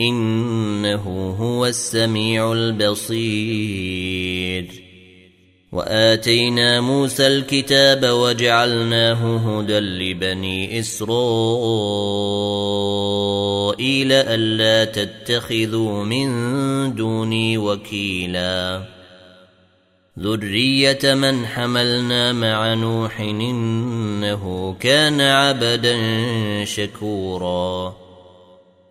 إنه هو السميع البصير. وآتينا موسى الكتاب وجعلناه هدى لبني إسرائيل ألا تتخذوا من دوني وكيلا. ذرية من حملنا مع نوح إنه كان عبدا شكورا.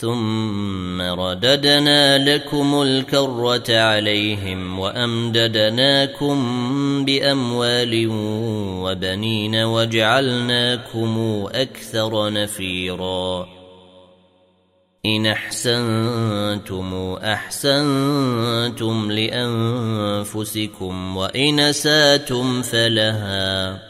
ثم رددنا لكم الكرة عليهم وأمددناكم بأموال وبنين وجعلناكم أكثر نفيرا. إن أحسنتم أحسنتم لأنفسكم وإن ساتم فلها.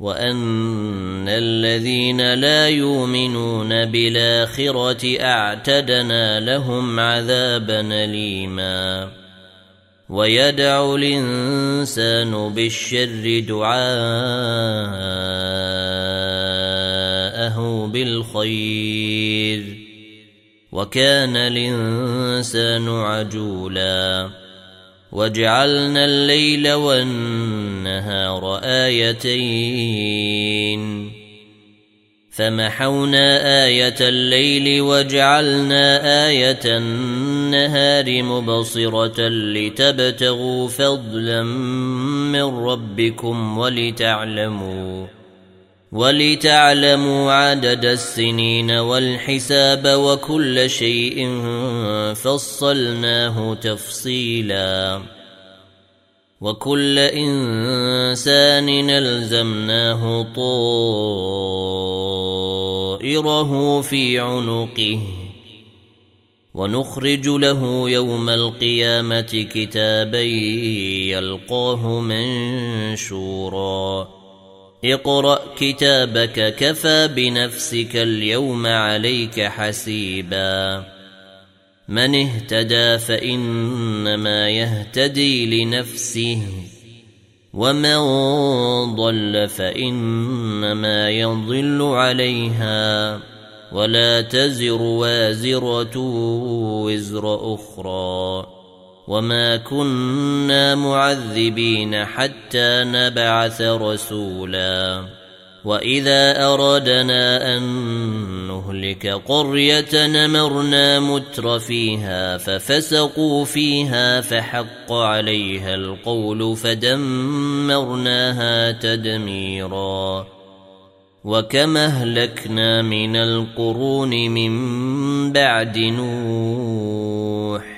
وان الذين لا يؤمنون بالاخره اعتدنا لهم عذابا اليما ويدعو الانسان بالشر دعاءه بالخير وكان الانسان عجولا وجعلنا الليل والنهار آيتين. فمحونا آية الليل وجعلنا آية النهار مبصرة لتبتغوا فضلا من ربكم ولتعلموا ولتعلموا عدد السنين والحساب وكل شيء فصلناه تفصيلا. وكل إنسان ألزمناه طائره في عنقه. ونخرج له يوم القيامة كتابا يلقاه منشورا. اقرأ كتابك كفى بنفسك اليوم عليك حسيبا. من اهتدى فإنما يهتدي لنفسه ومن ضل فإنما يضل عليها. ولا تزر وازرة وزر أخرى. وما كنا معذبين حتى نبعث رسولا واذا اردنا ان نهلك قريه نمرنا متر فيها ففسقوا فيها فحق عليها القول فدمرناها تدميرا وكما اهلكنا من القرون من بعد نور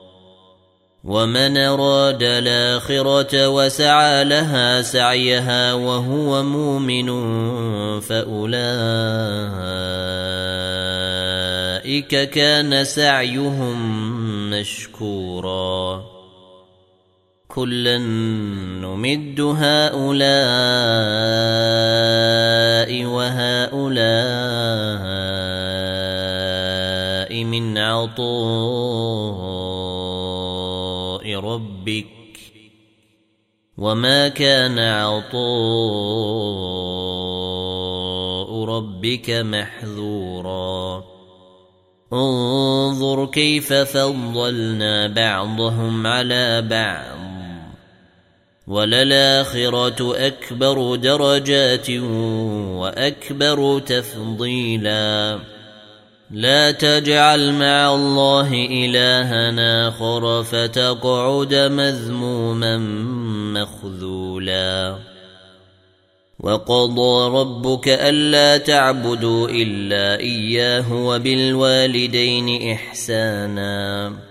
ومن أراد الآخرة وسعى لها سعيها وهو مؤمن فأولئك كان سعيهم مشكورا. كلا نمد هؤلاء وهؤلاء من عطاء ربك وما كان عطاء ربك محذورا. انظر كيف فضلنا بعضهم على بعض. وللآخرة أكبر درجات وأكبر تفضيلا. لا تجعل مع الله إلهنا آخر فتقعد مذموما مخذولا. وقضى ربك ألا تعبدوا إلا إياه وبالوالدين إحساناً.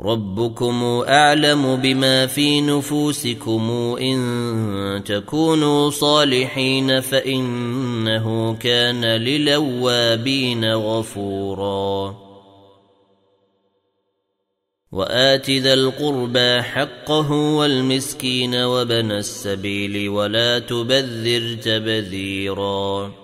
ربكم أعلم بما في نفوسكم إن تكونوا صالحين فإنه كان للوابين غفورا. وآت ذا القربى حقه والمسكين وبن السبيل ولا تبذر تبذيرا.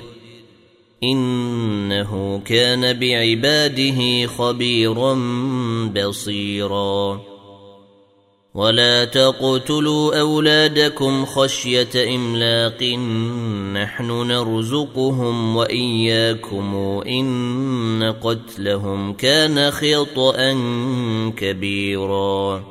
إنه كان بعباده خبيرا بصيرا. ولا تقتلوا أولادكم خشية إملاق. نحن نرزقهم وإياكم. إن قتلهم كان خطأ كبيرا.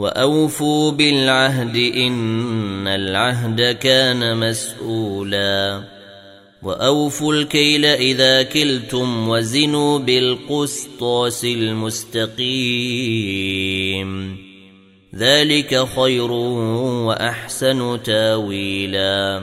واوفوا بالعهد ان العهد كان مسؤولا واوفوا الكيل اذا كلتم وزنوا بالقسطاس المستقيم ذلك خير واحسن تاويلا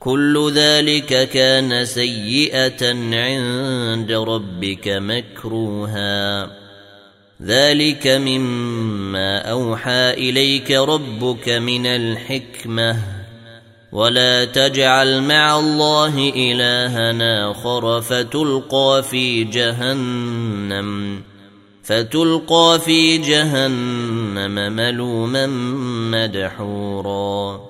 كل ذلك كان سيئة عند ربك مكروها. ذلك مما أوحى إليك ربك من الحكمة. ولا تجعل مع الله إلهنا آخر فتلقى في جهنم. فتلقى في جهنم ملوما مدحورا.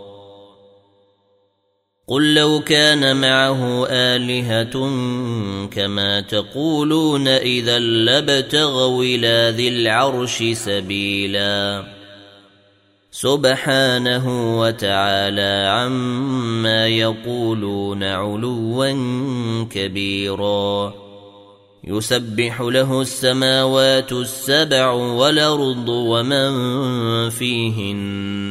قل لو كان معه آلهة كما تقولون إذا لابتغوا إلى ذي العرش سبيلا. سبحانه وتعالى عما يقولون علوا كبيرا. يسبح له السماوات السبع والأرض ومن فيهن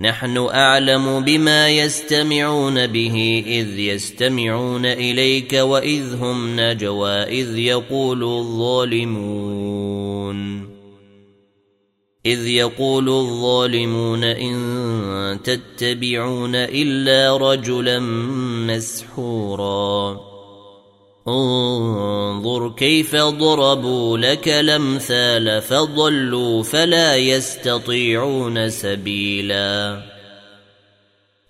نحن أعلم بما يستمعون به إذ يستمعون إليك وإذ هم نجوى إذ يقول الظالمون. إذ يقول الظالمون إن تتبعون إلا رجلا مسحورا. انظر كيف ضربوا لك الأمثال فضلوا فلا يستطيعون سبيلا.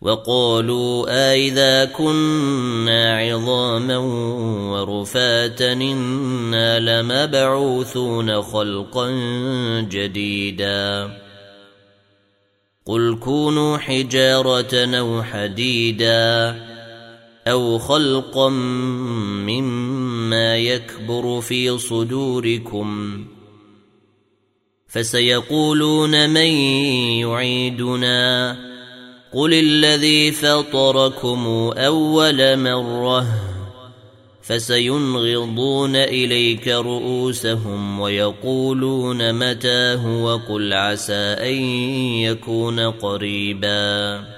وقالوا أإذا كنا عظاما ورفاتا إنا لمبعوثون خلقا جديدا. قل كونوا حجارة أو حديدا. أو خلقا مما يكبر في صدوركم فسيقولون من يعيدنا قل الذي فطركم أول مرة فسينغضون إليك رؤوسهم ويقولون متاه وقل عسى أن يكون قريباً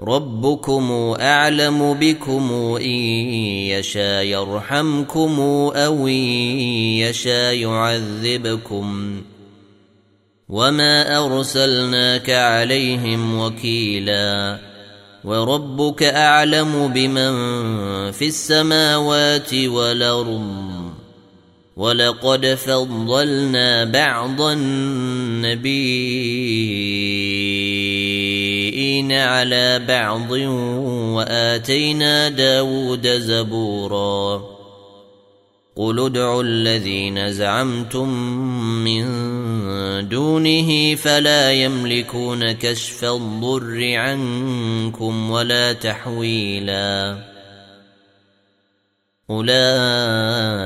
ربكم أعلم بكم إن يشاء يرحمكم أو إن يشاء يعذبكم وما أرسلناك عليهم وكيلا وربك أعلم بمن في السماوات والأرض ولقد فضلنا بعض النبيين على بعض وآتينا داود زبورا. قل ادعوا الذين زعمتم من دونه فلا يملكون كشف الضر عنكم ولا تحويلا. أولئك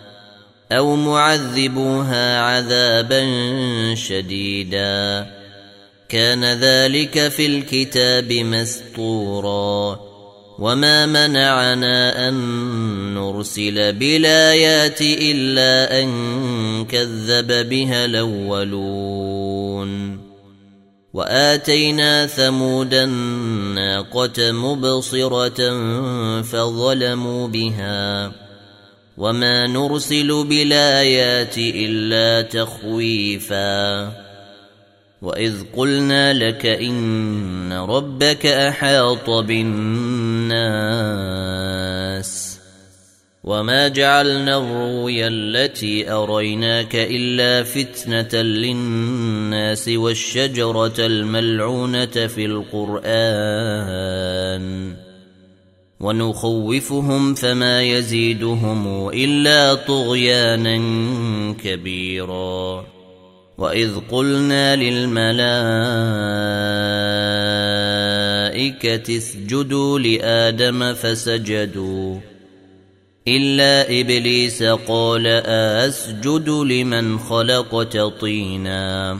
أو معذبوها عذابا شديدا. كان ذلك في الكتاب مسطورا. وما منعنا أن نرسل بالآيات إلا أن كذب بها الأولون. وآتينا ثمود الناقة مبصرة فظلموا بها. وما نرسل بالايات الا تخويفا واذ قلنا لك ان ربك احاط بالناس وما جعلنا الرؤيا التي اريناك الا فتنه للناس والشجره الملعونه في القران ونخوفهم فما يزيدهم إلا طغيانا كبيرا. وإذ قلنا للملائكة اسجدوا لآدم فسجدوا. إلا إبليس قال أسجد لمن خلقت طينا.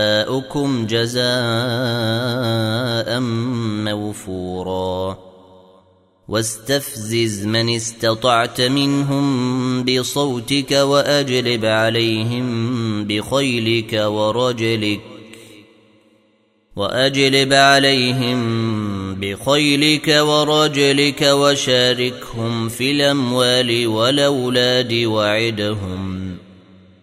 جزاؤكم جزاء موفورا. واستفزز من استطعت منهم بصوتك وأجلب عليهم بخيلك ورجلك. وأجلب عليهم بخيلك ورجلك وشاركهم في الأموال والأولاد وعدهم.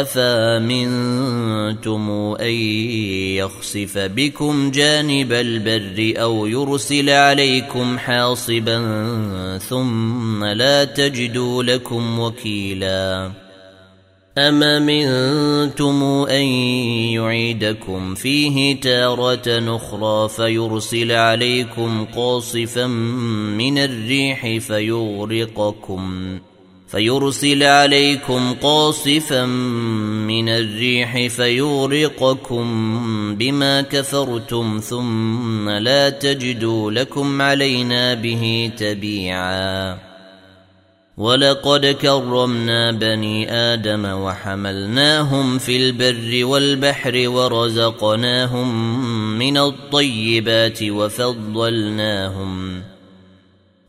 افامنتم أن يخسف بكم جانب البر أو يرسل عليكم حاصبا ثم لا تجدوا لكم وكيلا أما منتم أن يعيدكم فيه تارة أخرى فيرسل عليكم قاصفا من الريح فيغرقكم فيرسل عليكم قاصفا من الريح فيغرقكم بما كفرتم ثم لا تجدوا لكم علينا به تبيعاً. ولقد كرمنا بني آدم وحملناهم في البر والبحر ورزقناهم من الطيبات وفضلناهم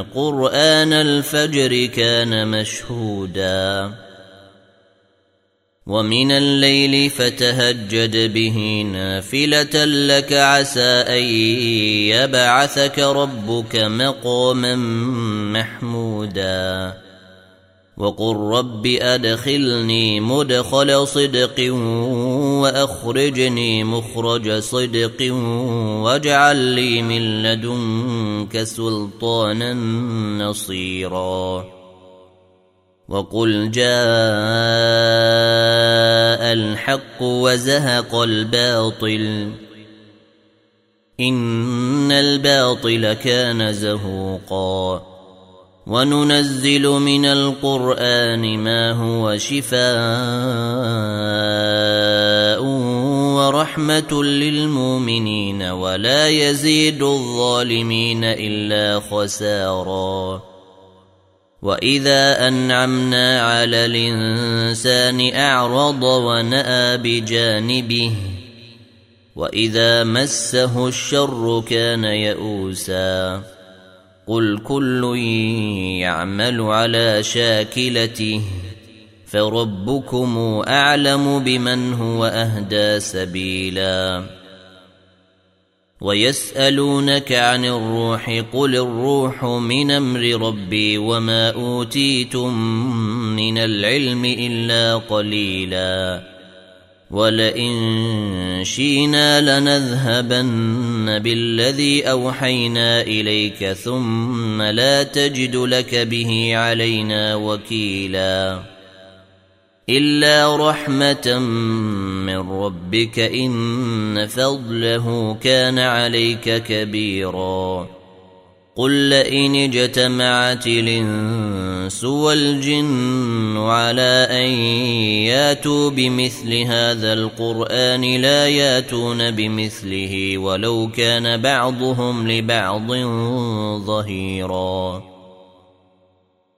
قرآن الفجر كان مشهوداً. ومن الليل فتهجد به نافلة لك عسى أن يبعثك ربك مقاما محمودا. وقل رب أدخلني مدخل صدق وأخرجني مخرج صدق واجعل لي من لدنك سلطانا نصيراً. وقل جاء الحق وزهق الباطل. إن الباطل كان زهوقا. وننزل من القرآن ما هو شفاء. ورحمة للمؤمنين ولا يزيد الظالمين إلا خسارا. وإذا أنعمنا على الإنسان أعرض ونأى بجانبه وإذا مسه الشر كان يئوسا. قل كل يعمل على شاكلته. فربكم اعلم بمن هو اهدى سبيلا ويسألونك عن الروح قل الروح من أمر ربي وما أوتيتم من العلم إلا قليلا ولئن شينا لنذهبن بالذي أوحينا إليك ثم لا تجد لك به علينا وكيلاً إلا رحمة من ربك إن فضله كان عليك كبيرا. قل لئن اجتمعت الإنس والجن على أن ياتوا بمثل هذا القرآن لا ياتون بمثله ولو كان بعضهم لبعض ظهيراً.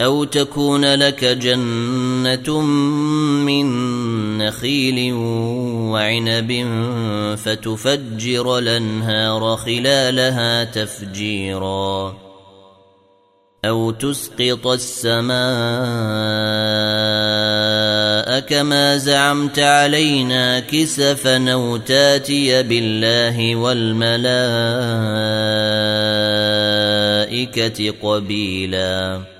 أو تكون لك جنة من نخيل وعنب فتفجر الأنهار خلالها تفجيرا. أو تسقط السماء كما زعمت علينا كسفا أو تاتي بالله والملائكة قبيلاً.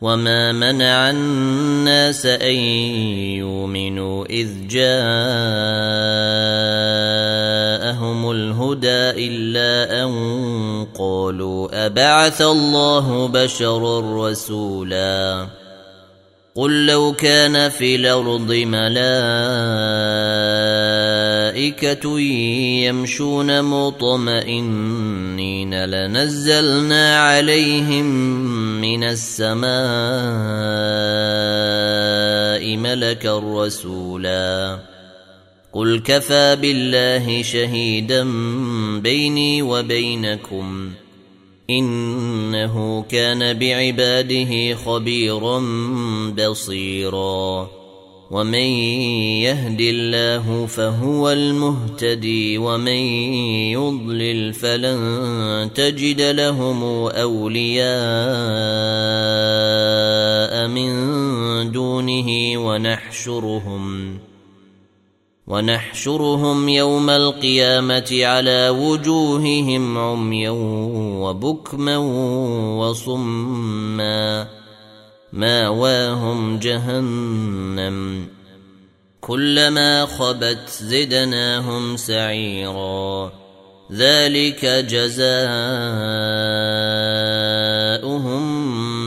وما منع الناس أن يؤمنوا إذ جاءهم الهدى إلا أن قالوا أبعث الله بشرا رسولا قل لو كان في الأرض ملائكة يمشون مطمئنين. لنزلنا عليهم من السماء ملكا رسولا. قل كفى بالله شهيدا بيني وبينكم. إنه كان بعباده خبيرا بصيرا. ومن يهد الله فهو المهتدي ومن يضلل فلن تجد لهم أولياء من دونه ونحشرهم ونحشرهم يوم القيامة على وجوههم عميا وبكما وصما ماواهم جهنم. كلما خبت زدناهم سعيرا. ذلك جزاؤهم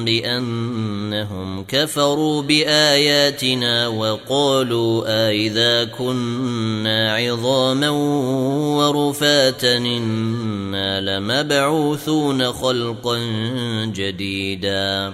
بأنهم كفروا بآياتنا وقالوا أئذا كنا عظاما ورفاتا إنا لمبعوثون خلقا جديدا.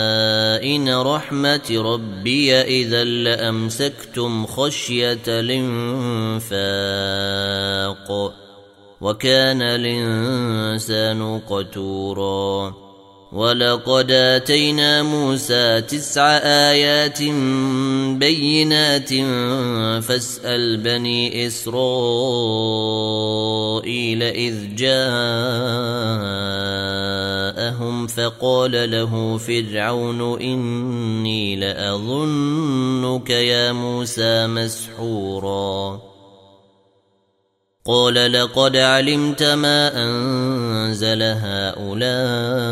رحمه ربي اذا لامسكتم خشيه الانفاق وكان الانسان قتورا ولقد اتينا موسى تسع ايات بينات فاسال بني اسرائيل اذ جاءهم فقال له فرعون اني لاظنك يا موسى مسحورا قال لقد علمت ما انزل هؤلاء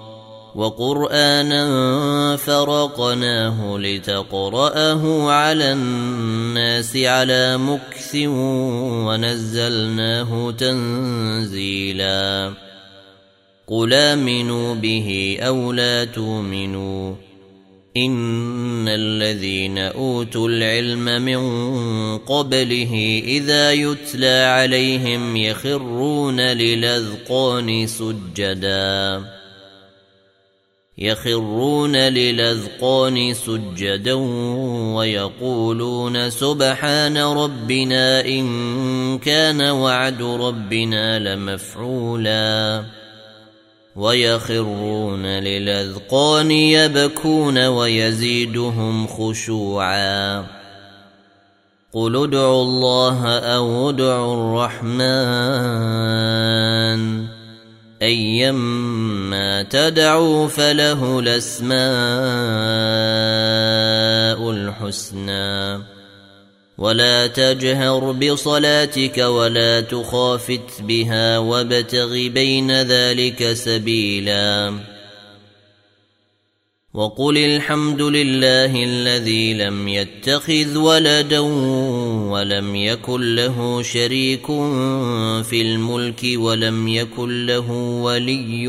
وقرآنا فرقناه لتقرأه على الناس على مكث ونزلناه تنزيلا. قل امنوا به أو لا تؤمنوا ان الذين اوتوا العلم من قبله اذا يتلى عليهم يخرون للاذقان سجدا. يخرون للأذقان سجدا ويقولون سبحان ربنا إن كان وعد ربنا لمفعولا. ويخرون للأذقان يبكون ويزيدهم خشوعا. قل ادعوا الله أو ادعوا الرحمن. ايما تدعوا فله الأسماء الحسنى. ولا تجهر بصلاتك ولا تخافت بها وابتغ بين ذلك سبيلا. وقل الحمد لله الذي لم يتخذ ولدا ولم يكن له شريك في الملك ولم يكن له ولي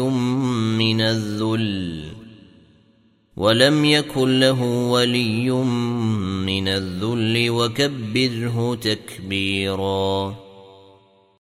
من الذل ولم يكن له ولي من الذل وكبره تكبيرا